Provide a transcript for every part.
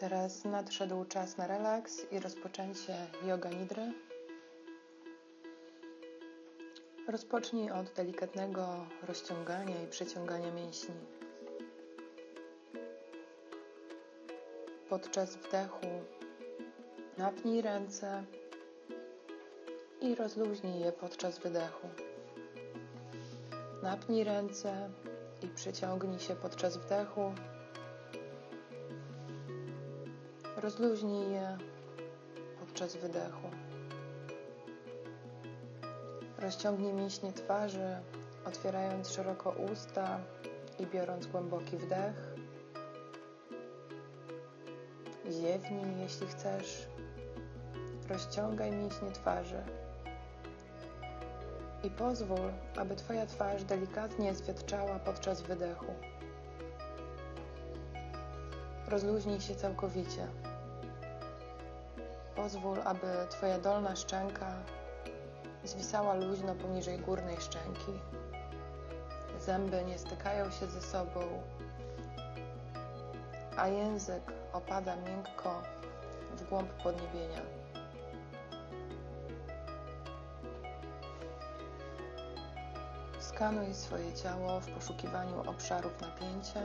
Teraz nadszedł czas na relaks i rozpoczęcie yoga nidry. Rozpocznij od delikatnego rozciągania i przeciągania mięśni. Podczas wdechu napnij ręce i rozluźnij je podczas wydechu. Napnij ręce i przyciągnij się podczas wdechu. Rozluźnij je podczas wydechu. Rozciągnij mięśnie twarzy, otwierając szeroko usta i biorąc głęboki wdech. Ziewnij, jeśli chcesz. Rozciągaj mięśnie twarzy i pozwól, aby Twoja twarz delikatnie zwietrzała podczas wydechu. Rozluźnij się całkowicie. Pozwól, aby Twoja dolna szczęka zwisała luźno poniżej górnej szczęki. Zęby nie stykają się ze sobą, a język opada miękko w głąb podniebienia. Skanuj swoje ciało w poszukiwaniu obszarów napięcia.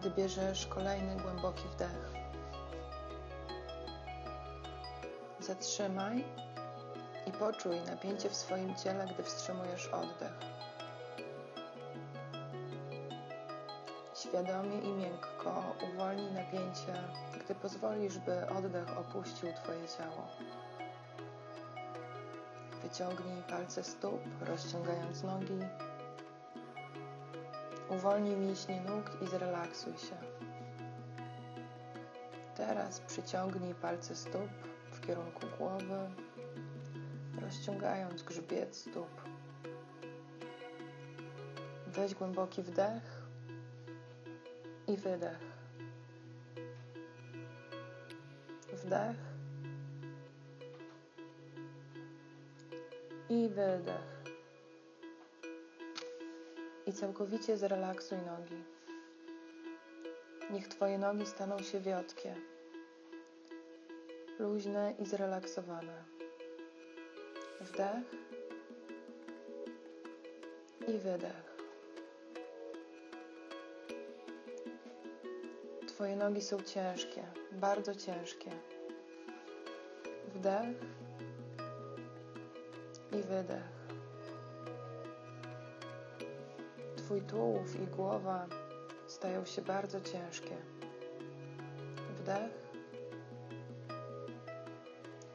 Gdy bierzesz kolejny głęboki wdech, zatrzymaj i poczuj napięcie w swoim ciele, gdy wstrzymujesz oddech. Świadomie i miękko uwolnij napięcie, gdy pozwolisz, by oddech opuścił Twoje ciało. Wyciągnij palce stóp, rozciągając nogi. Uwolnij mięśnie nóg i zrelaksuj się. Teraz przyciągnij palce stóp w kierunku głowy, rozciągając grzbiet stóp. Weź głęboki wdech i wydech. Wdech i wydech. I całkowicie zrelaksuj nogi. Niech Twoje nogi staną się wiotkie, luźne i zrelaksowane. Wdech i wydech. Twoje nogi są ciężkie, bardzo ciężkie. Wdech i wydech. Twój tułów i głowa stają się bardzo ciężkie. Wdech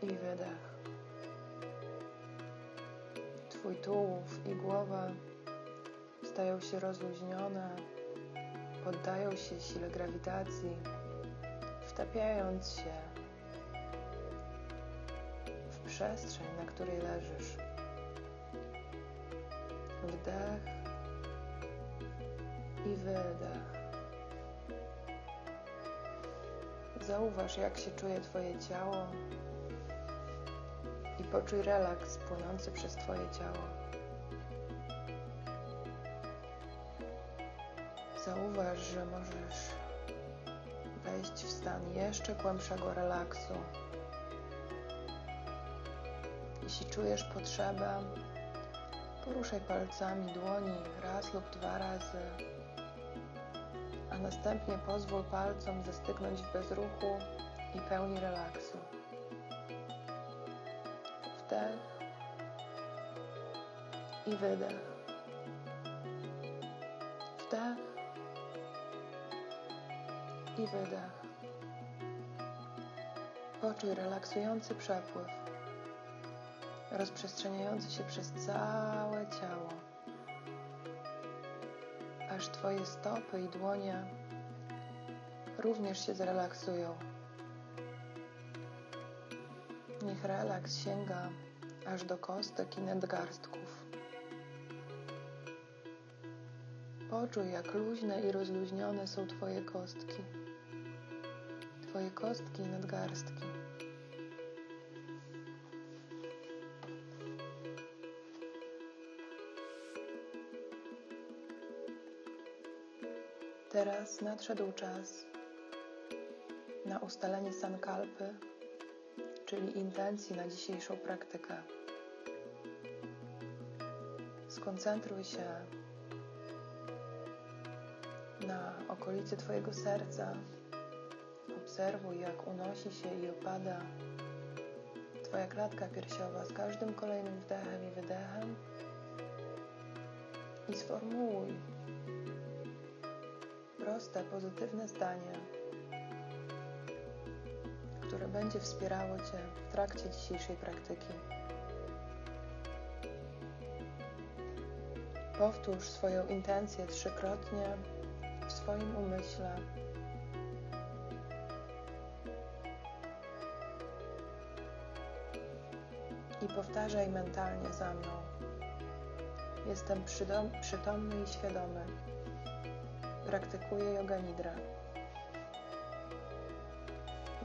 i wydech. Twój tułów i głowa stają się rozluźnione, poddają się sile grawitacji, wtapiając się w przestrzeń, na której leżysz. Wdech i wydech. Zauważ, jak się czuje Twoje ciało i poczuj relaks płynący przez Twoje ciało. Zauważ, że możesz wejść w stan jeszcze głębszego relaksu. Jeśli czujesz potrzebę, Poruszaj palcami dłoni raz lub dwa razy, a następnie pozwól palcom zastygnąć w bezruchu i pełni relaksu. Wdech i wydech. Wdech i wydech. Poczuj relaksujący przepływ rozprzestrzeniający się przez całe ciało, aż Twoje stopy i dłonie również się zrelaksują. Niech relaks sięga aż do kostek i nadgarstków. Poczuj, jak luźne i rozluźnione są Twoje kostki, Twoje kostki i nadgarstki. Teraz nadszedł czas na ustalenie sankalpy, czyli intencji na dzisiejszą praktykę. Skoncentruj się na okolicy Twojego serca. Obserwuj, jak unosi się i opada Twoja klatka piersiowa z każdym kolejnym wdechem i wydechem. I sformułuj proste, pozytywne zdanie, które będzie wspierało Cię w trakcie dzisiejszej praktyki. Powtórz swoją intencję trzykrotnie w swoim umyśle. I powtarzaj mentalnie za mną. Jestem przytomny i świadomy. Praktykuję yoga nidra.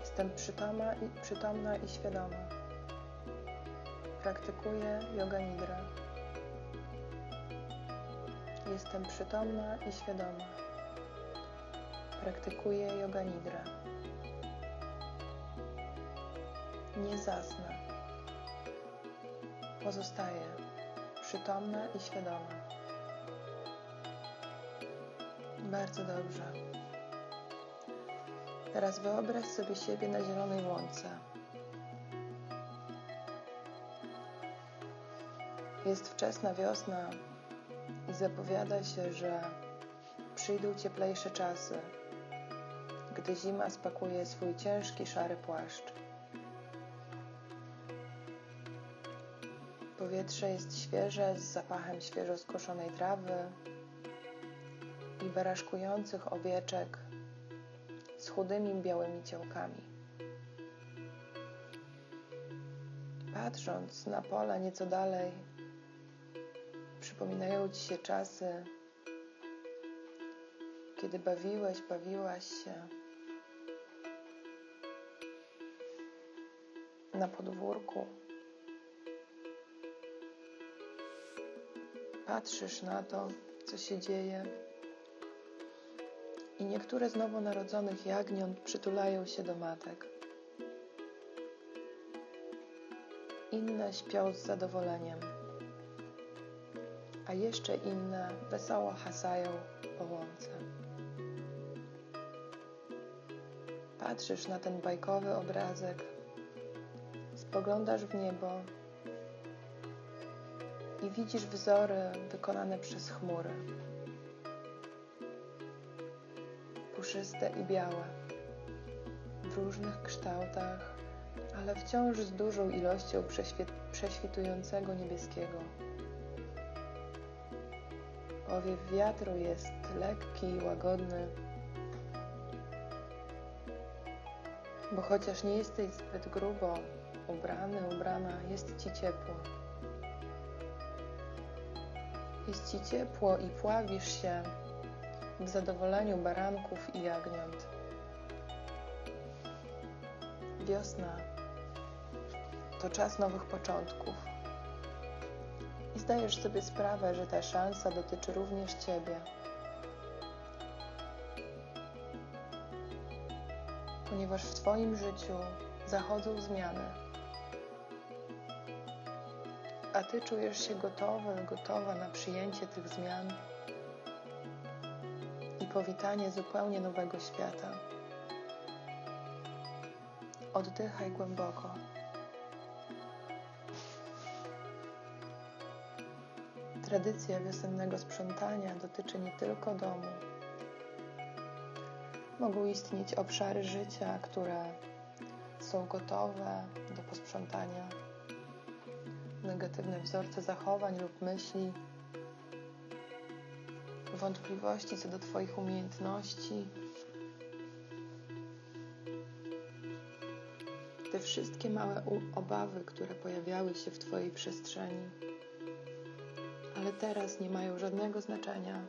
Jestem przytoma i, przytomna i świadoma. Praktykuję yoga nidra. Jestem przytomna i świadoma. Praktykuję yoga nidra. Nie zasnę. Pozostaję przytomna i świadoma. Bardzo dobrze. Teraz wyobraź sobie siebie na zielonej łące. Jest wczesna wiosna i zapowiada się, że przyjdą cieplejsze czasy, gdy zima spakuje swój ciężki, szary płaszcz. Powietrze jest świeże z zapachem świeżo skoszonej trawy i baraszkujących owieczek z chudymi białymi ciałkami. Patrząc na pole nieco dalej, przypominają ci się czasy, kiedy bawiłeś, bawiłaś się na podwórku. Patrzysz na to, co się dzieje, i niektóre z nowonarodzonych jagniąt przytulają się do matek. Inne śpią z zadowoleniem, a jeszcze inne wesoło hasają po łące. Patrzysz na ten bajkowy obrazek, spoglądasz w niebo i widzisz wzory wykonane przez chmury. Puszyste i białe, w różnych kształtach, ale wciąż z dużą ilością prześwitującego niebieskiego. Powiew wiatru jest lekki i łagodny, bo chociaż nie jesteś zbyt grubo ubrany, ubrana, jest ci ciepło. Jest ci ciepło i pławisz się w zadowoleniu baranków i jagniąt. Wiosna to czas nowych początków. I zdajesz sobie sprawę, że ta szansa dotyczy również Ciebie. Ponieważ w Twoim życiu zachodzą zmiany a Ty czujesz się gotowy, gotowa na przyjęcie tych zmian powitanie zupełnie nowego świata. Oddychaj głęboko. Tradycja wiosennego sprzątania dotyczy nie tylko domu. Mogą istnieć obszary życia, które są gotowe do posprzątania negatywne wzorce zachowań lub myśli, wątpliwości co do Twoich umiejętności. Te wszystkie małe obawy, które pojawiały się w Twojej przestrzeni, ale teraz nie mają żadnego znaczenia,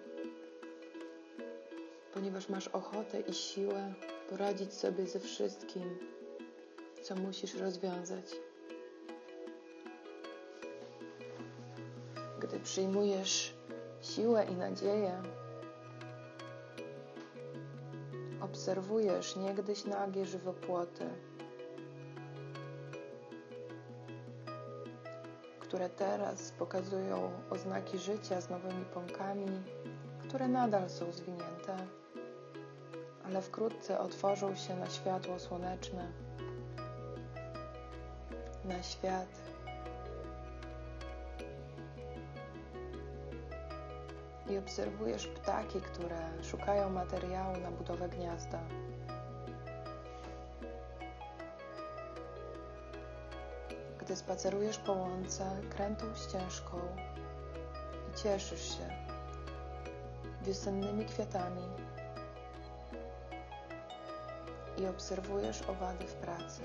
ponieważ masz ochotę i siłę poradzić sobie ze wszystkim, co musisz rozwiązać. gdy przyjmujesz siłę i nadzieję, Obserwujesz niegdyś nagie żywopłoty, które teraz pokazują oznaki życia z nowymi pąkami, które nadal są zwinięte, ale wkrótce otworzą się na światło słoneczne, na świat. I obserwujesz ptaki, które szukają materiału na budowę gniazda. Gdy spacerujesz po łące krętą ścieżką i cieszysz się wiosennymi kwiatami i obserwujesz owady w pracy.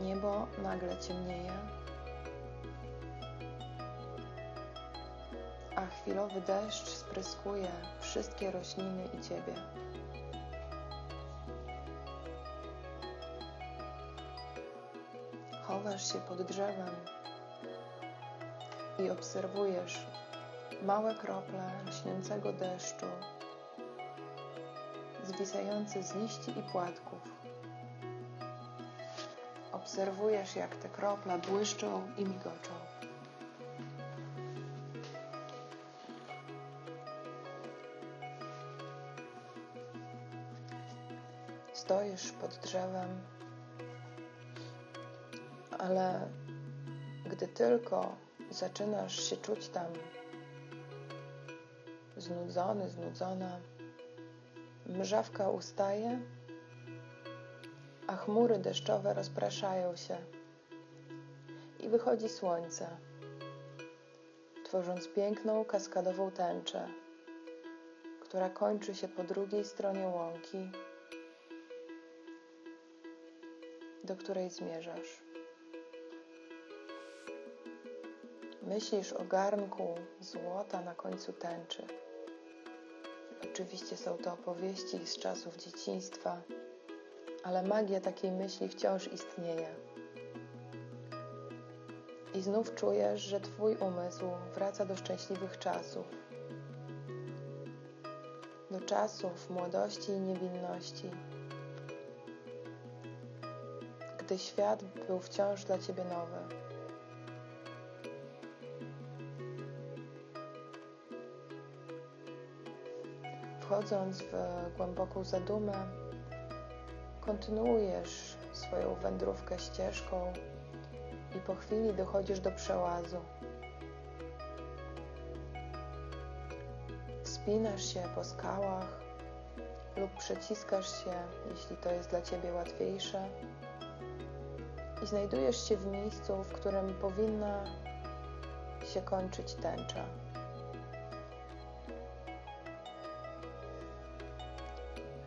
Niebo nagle ciemnieje, chwilowy deszcz spryskuje wszystkie rośliny i ciebie. Chowasz się pod drzewem i obserwujesz małe krople lśniącego deszczu zwisające z liści i płatków. Obserwujesz, jak te krople błyszczą i migoczą. Stoisz pod drzewem, ale gdy tylko zaczynasz się czuć tam znudzony, znudzona, mrzawka ustaje, a chmury deszczowe rozpraszają się i wychodzi słońce, tworząc piękną kaskadową tęczę, która kończy się po drugiej stronie łąki, do której zmierzasz. Myślisz o garnku złota na końcu tęczy. Oczywiście są to opowieści z czasów dzieciństwa, ale magia takiej myśli wciąż istnieje. I znów czujesz, że Twój umysł wraca do szczęśliwych czasów, do czasów młodości i niewinności, gdy świat był wciąż dla Ciebie nowy. wchodząc w głęboką zadumę, kontynuujesz swoją wędrówkę ścieżką i po chwili dochodzisz do przełazu. Spinasz się po skałach lub przeciskasz się, jeśli to jest dla Ciebie łatwiejsze, i znajdujesz się w miejscu, w którym powinna się kończyć tęcza.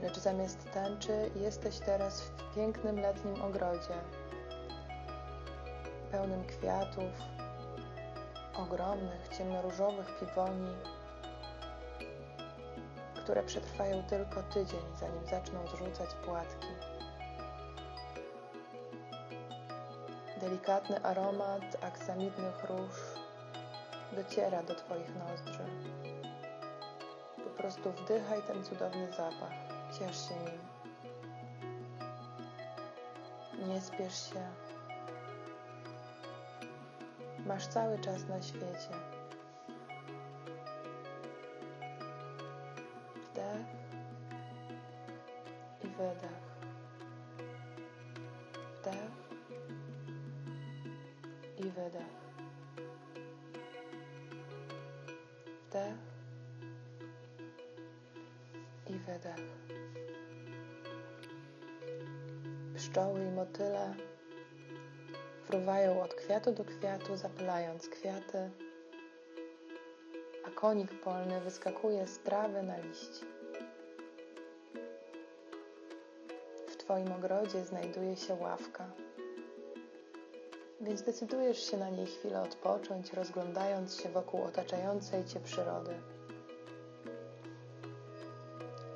lecz zamiast tęczy jesteś teraz w pięknym letnim ogrodzie, pełnym kwiatów, ogromnych, ciemnoróżowych piwoni, które przetrwają tylko tydzień, zanim zaczną zrzucać płatki. Delikatny aromat aksamitnych róż dociera do Twoich nozdrzy. Po prostu wdychaj ten cudowny zapach. Ciesz się nim. Nie spiesz się. Masz cały czas na świecie. Kwiatu, zapylając kwiaty, a konik polny wyskakuje z trawy na liści. W Twoim ogrodzie znajduje się ławka, więc decydujesz się na niej chwilę odpocząć, rozglądając się wokół otaczającej Cię przyrody.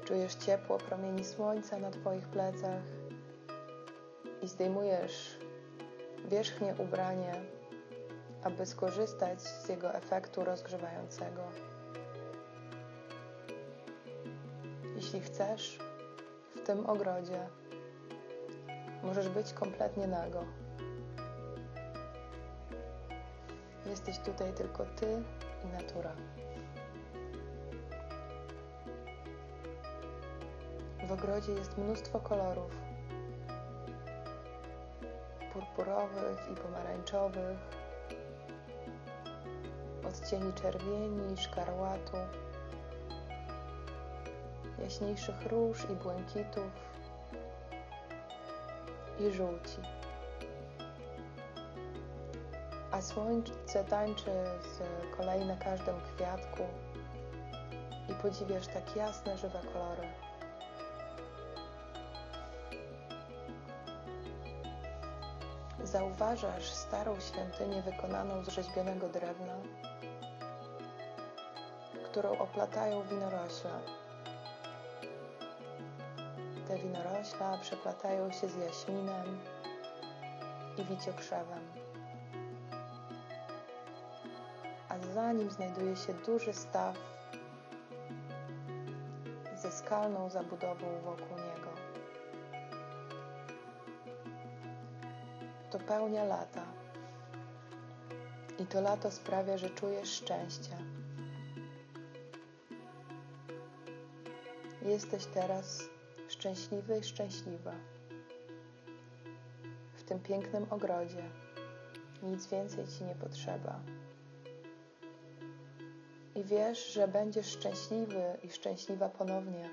Czujesz ciepło promieni słońca na Twoich plecach i zdejmujesz wierzchnie ubranie, aby skorzystać z jego efektu rozgrzewającego. Jeśli chcesz, w tym ogrodzie możesz być kompletnie nago. Jesteś tutaj tylko ty i natura. W ogrodzie jest mnóstwo kolorów purpurowych i pomarańczowych, odcieni czerwieni, szkarłatu, jaśniejszych róż i błękitów i żółci. A słońce tańczy z kolei na każdym kwiatku i podziwiasz tak jasne, żywe kolory. Zauważasz starą świątynię wykonaną z rzeźbionego drewna, którą oplatają winorośla. Te winorośla przeplatają się z jaśminem i wiciokrzewem. A za nim znajduje się duży staw ze skalną zabudową wokół niego. To pełnia lata. I to lato sprawia, że czujesz szczęście. Jesteś teraz szczęśliwy i szczęśliwa w tym pięknym ogrodzie. Nic więcej ci nie potrzeba. I wiesz, że będziesz szczęśliwy i szczęśliwa ponownie,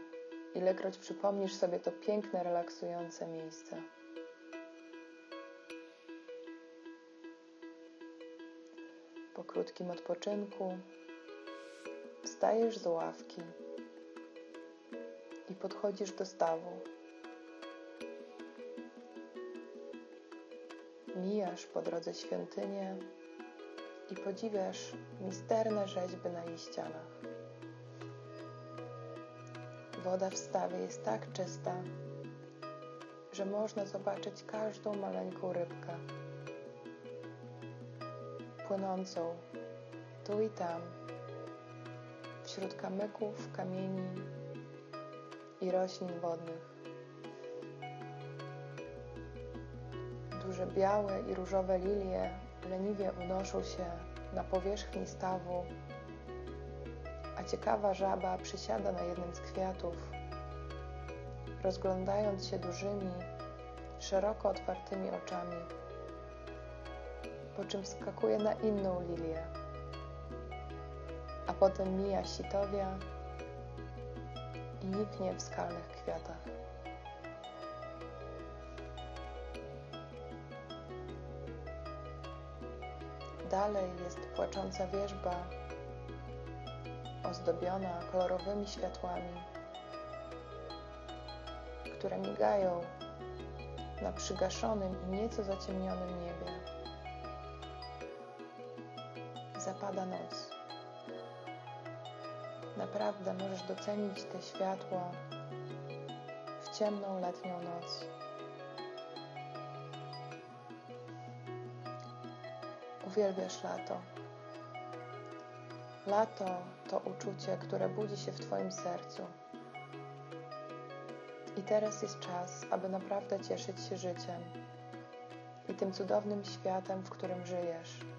ilekroć przypomnisz sobie to piękne, relaksujące miejsce. Po krótkim odpoczynku wstajesz z ławki podchodzisz do stawu. Mijasz po drodze świątynię i podziwiasz misterne rzeźby na jej ścianach. Woda w stawie jest tak czysta, że można zobaczyć każdą maleńką rybkę płynącą tu i tam wśród kamyków, kamieni i roślin wodnych. Duże białe i różowe lilie leniwie unoszą się na powierzchni stawu, a ciekawa żaba przysiada na jednym z kwiatów, rozglądając się dużymi, szeroko otwartymi oczami, po czym skakuje na inną lilię, a potem mija sitowia niknie w skalnych kwiatach. Dalej jest płacząca wierzba, ozdobiona kolorowymi światłami, które migają na przygaszonym i nieco zaciemnionym niebie. Zapada noc. Naprawdę możesz docenić te światła w ciemną letnią noc. Uwielbiasz lato. Lato to uczucie, które budzi się w Twoim sercu. I teraz jest czas, aby naprawdę cieszyć się życiem i tym cudownym światem, w którym żyjesz.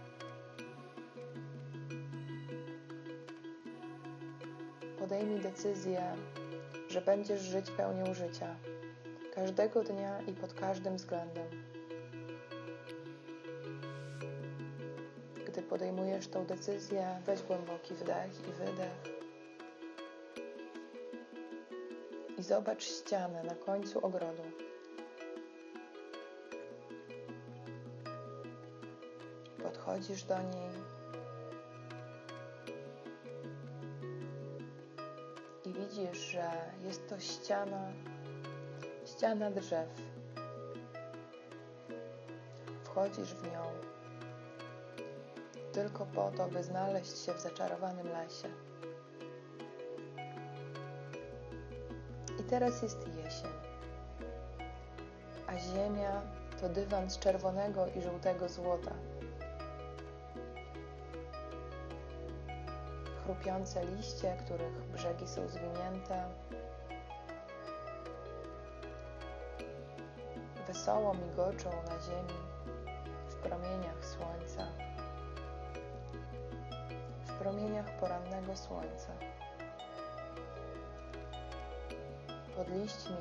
Podejmij decyzję, że będziesz żyć pełnią życia, każdego dnia i pod każdym względem. Gdy podejmujesz tą decyzję, weź głęboki wdech i wydech. I zobacz ścianę na końcu ogrodu. Podchodzisz do niej widzisz, że jest to ściana, ściana drzew. Wchodzisz w nią tylko po to, by znaleźć się w zaczarowanym lesie. I teraz jest jesień, a ziemia to dywan z czerwonego i żółtego złota. chrupiące liście, których brzegi są zwinięte. Wesoło migoczą na ziemi w promieniach słońca, w promieniach porannego słońca. Pod liśćmi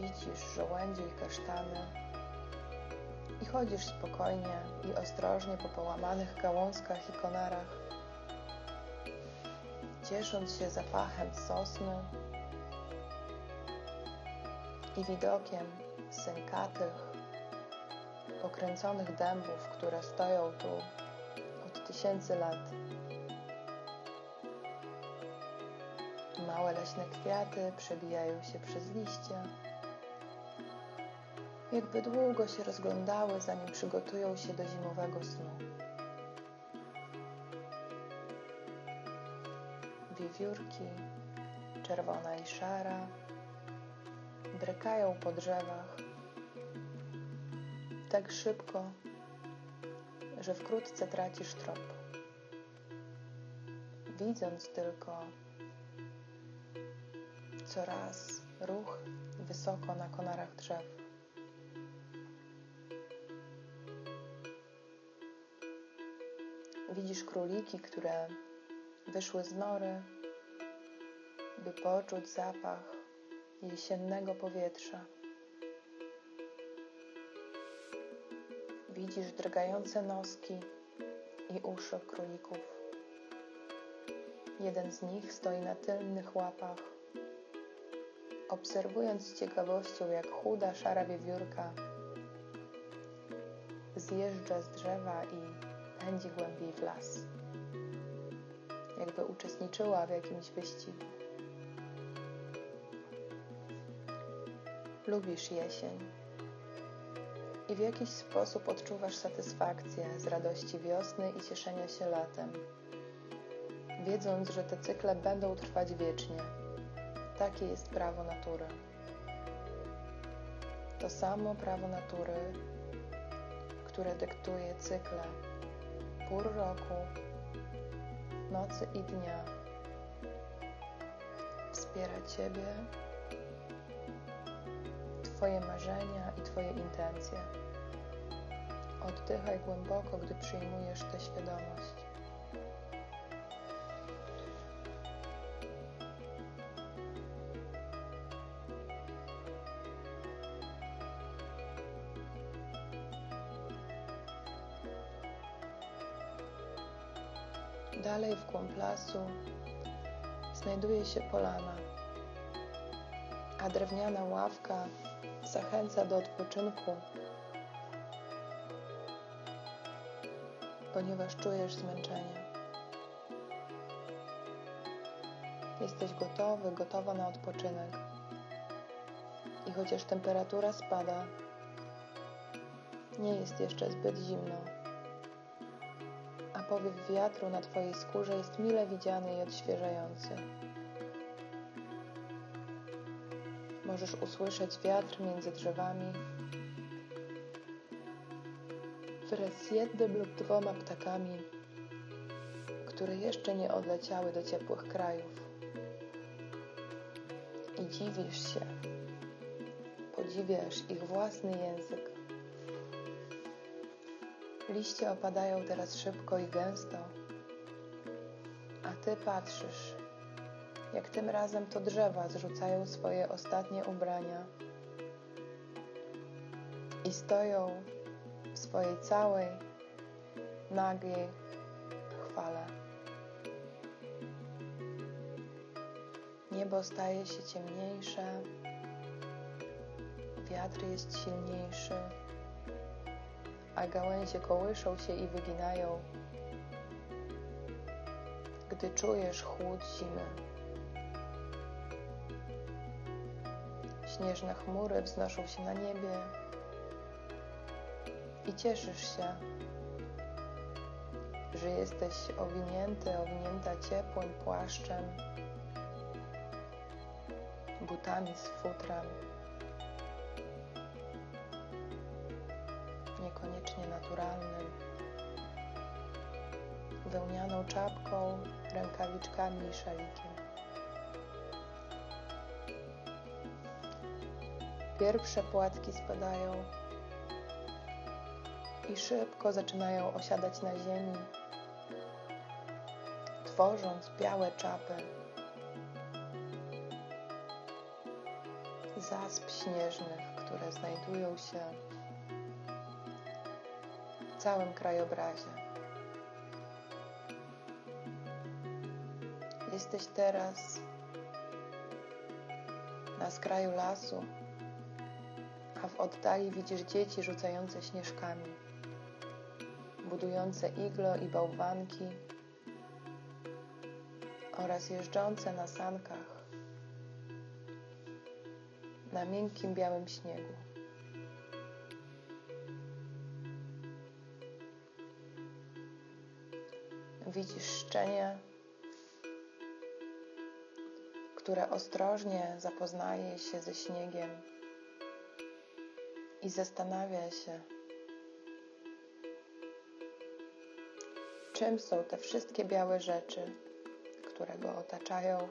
widzisz żołędzie i kasztany i chodzisz spokojnie i ostrożnie po połamanych gałązkach i konarach ciesząc się zapachem sosny i widokiem sękatych, pokręconych dębów, które stoją tu od tysięcy lat. Małe leśne kwiaty przebijają się przez liście, jakby długo się rozglądały, zanim przygotują się do zimowego snu. Wiewiórki, czerwona i szara, brykają po drzewach tak szybko, że wkrótce tracisz trop. Widząc tylko coraz ruch wysoko na konarach drzew. Widzisz króliki, które wyszły z nory, by poczuć zapach jesiennego powietrza. Widzisz drgające noski i uszy królików. Jeden z nich stoi na tylnych łapach, obserwując z ciekawością, jak chuda, szara wiewiórka zjeżdża z drzewa i pędzi głębiej w las, jakby uczestniczyła w jakimś wyścigu. Lubisz jesień i w jakiś sposób odczuwasz satysfakcję z radości wiosny i cieszenia się latem, wiedząc, że te cykle będą trwać wiecznie. Takie jest prawo natury. To samo prawo natury, które dyktuje cykle pór roku, nocy i dnia, wspiera Ciebie Twoje marzenia i Twoje intencje. Oddychaj głęboko, gdy przyjmujesz tę świadomość. Dalej w głąb lasu znajduje się polana, a drewniana ławka zachęca do odpoczynku, ponieważ czujesz zmęczenie. Jesteś gotowy, gotowa na odpoczynek. I chociaż temperatura spada, nie jest jeszcze zbyt zimno, a powiew wiatru na Twojej skórze jest mile widziany i odświeżający. Możesz usłyszeć wiatr między drzewami wraz z jednym lub dwoma ptakami, które jeszcze nie odleciały do ciepłych krajów. I dziwisz się, podziwiasz ich własny język. Liście opadają teraz szybko i gęsto, a ty patrzysz jak tym razem to drzewa zrzucają swoje ostatnie ubrania i stoją w swojej całej, nagiej chwale. Niebo staje się ciemniejsze, wiatr jest silniejszy, a gałęzie kołyszą się i wyginają, gdy czujesz chłód zimy. Śnieżne chmury wznoszą się na niebie i cieszysz się, że jesteś owinięty, owinięta ciepłym płaszczem, butami z futrem, niekoniecznie naturalnym, wełnianą czapką, rękawiczkami i szalikiem. Pierwsze płatki spadają i szybko zaczynają osiadać na ziemi, tworząc białe czapy. Zasp śnieżnych, które znajdują się w całym krajobrazie. Jesteś teraz na skraju lasu, oddali widzisz dzieci rzucające śnieżkami, budujące iglo i bałwanki oraz jeżdżące na sankach na miękkim białym śniegu. Widzisz szczenie, które ostrożnie zapoznaje się ze śniegiem i zastanawia się, czym są te wszystkie białe rzeczy, które go otaczają,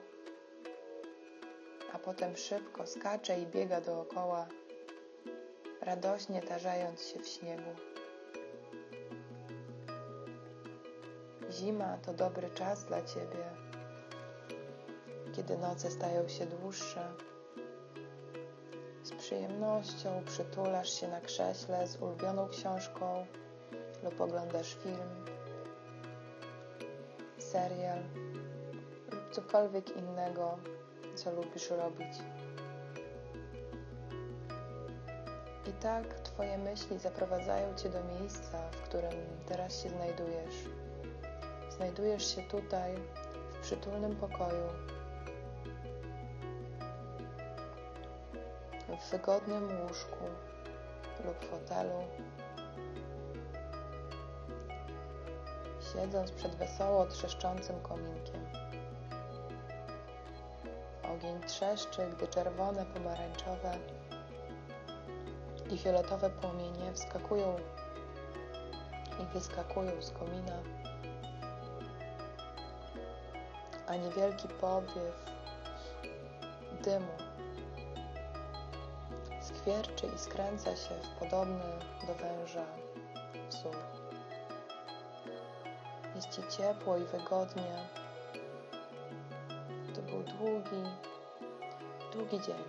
a potem szybko skacze i biega dookoła, radośnie tarzając się w śniegu. Zima to dobry czas dla ciebie, kiedy noce stają się dłuższe. Przyjemnością przytulasz się na krześle z ulubioną książką lub oglądasz film, serial lub cokolwiek innego, co lubisz robić. I tak Twoje myśli zaprowadzają Cię do miejsca, w którym teraz się znajdujesz. Znajdujesz się tutaj, w przytulnym pokoju, w wygodnym łóżku lub fotelu, siedząc przed wesoło trzeszczącym kominkiem. Ogień trzeszczy, gdy czerwone, pomarańczowe i fioletowe płomienie wskakują i wyskakują z komina, a niewielki powiew dymu skwierczy i skręca się w podobny do węża wzór. Jest Ci ciepło i wygodnie. To był długi, długi dzień.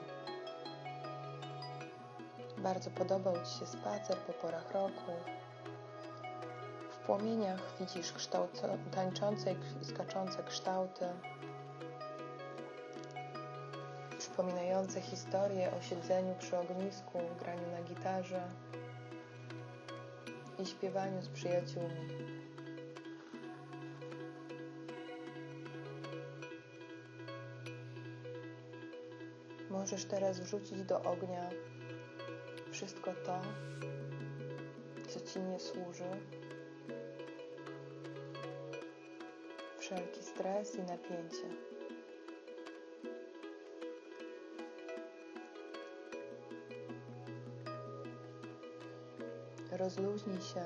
Bardzo podobał Ci się spacer po porach roku. W płomieniach widzisz kształt, tańczące i skaczące kształty, przypominające historię o siedzeniu przy ognisku, graniu na gitarze i śpiewaniu z przyjaciółmi. Możesz teraz wrzucić do ognia wszystko to, co Ci nie służy, wszelki stres i napięcie. Rozluźnij się,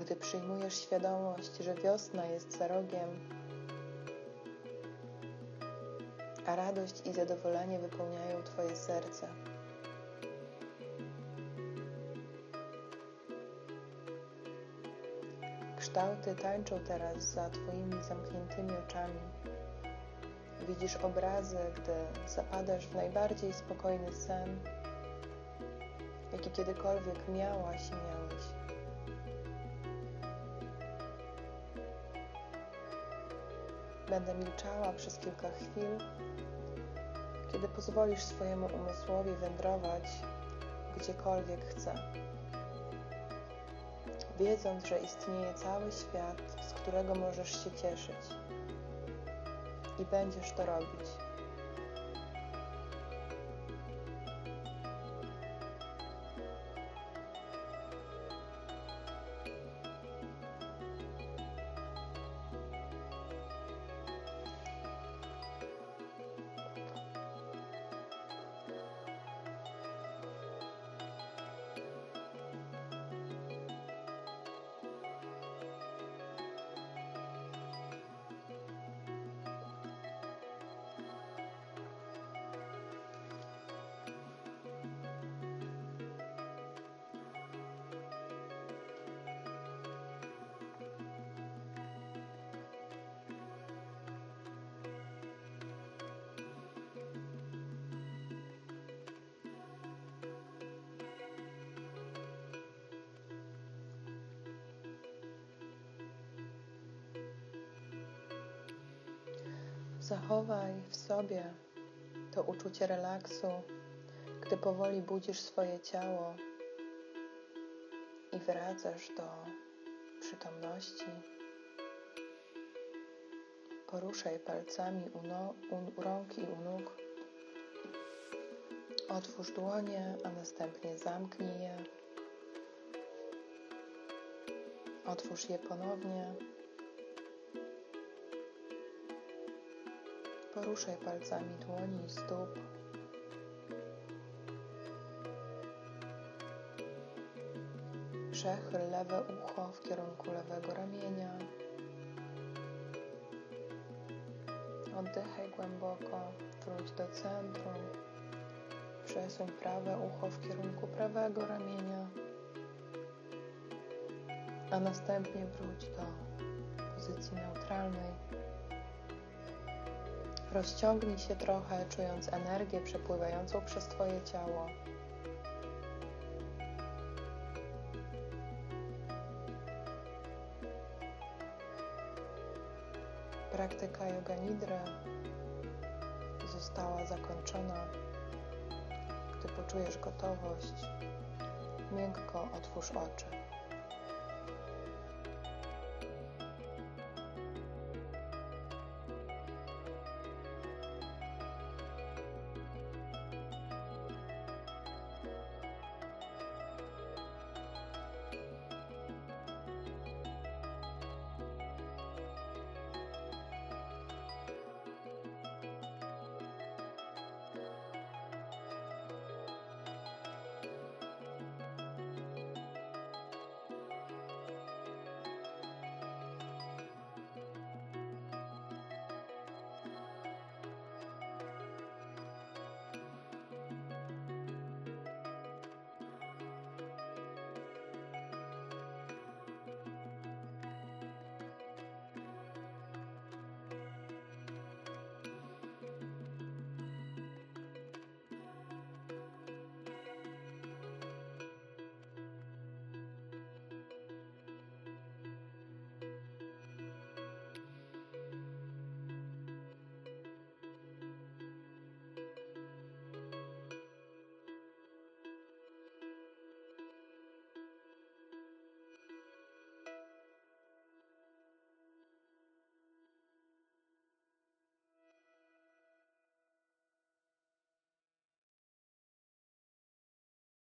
gdy przyjmujesz świadomość, że wiosna jest za rogiem a radość i zadowolenie wypełniają Twoje serce. Kształty tańczą teraz za Twoimi zamkniętymi oczami. Widzisz obrazy, gdy zapadasz w najbardziej spokojny sen, kiedykolwiek miałaś i miałeś. Będę milczała przez kilka chwil, kiedy pozwolisz swojemu umysłowi wędrować gdziekolwiek chce, wiedząc, że istnieje cały świat, z którego możesz się cieszyć i będziesz to robić. Zachowaj w sobie to uczucie relaksu, gdy powoli budzisz swoje ciało i wracasz do przytomności. Poruszaj palcami u, no, u, rąk i u nóg. Otwórz dłonie, a następnie zamknij je. Otwórz je ponownie. Poruszaj palcami dłoni i stóp. Przechyl lewe ucho w kierunku lewego ramienia. Oddychaj głęboko, wróć do centrum. Przesuń prawe ucho w kierunku prawego ramienia, a następnie wróć do pozycji neutralnej. Rozciągnij się trochę, czując energię przepływającą przez Twoje ciało. Praktyka yoga nidry została zakończona. Gdy poczujesz gotowość, miękko otwórz oczy.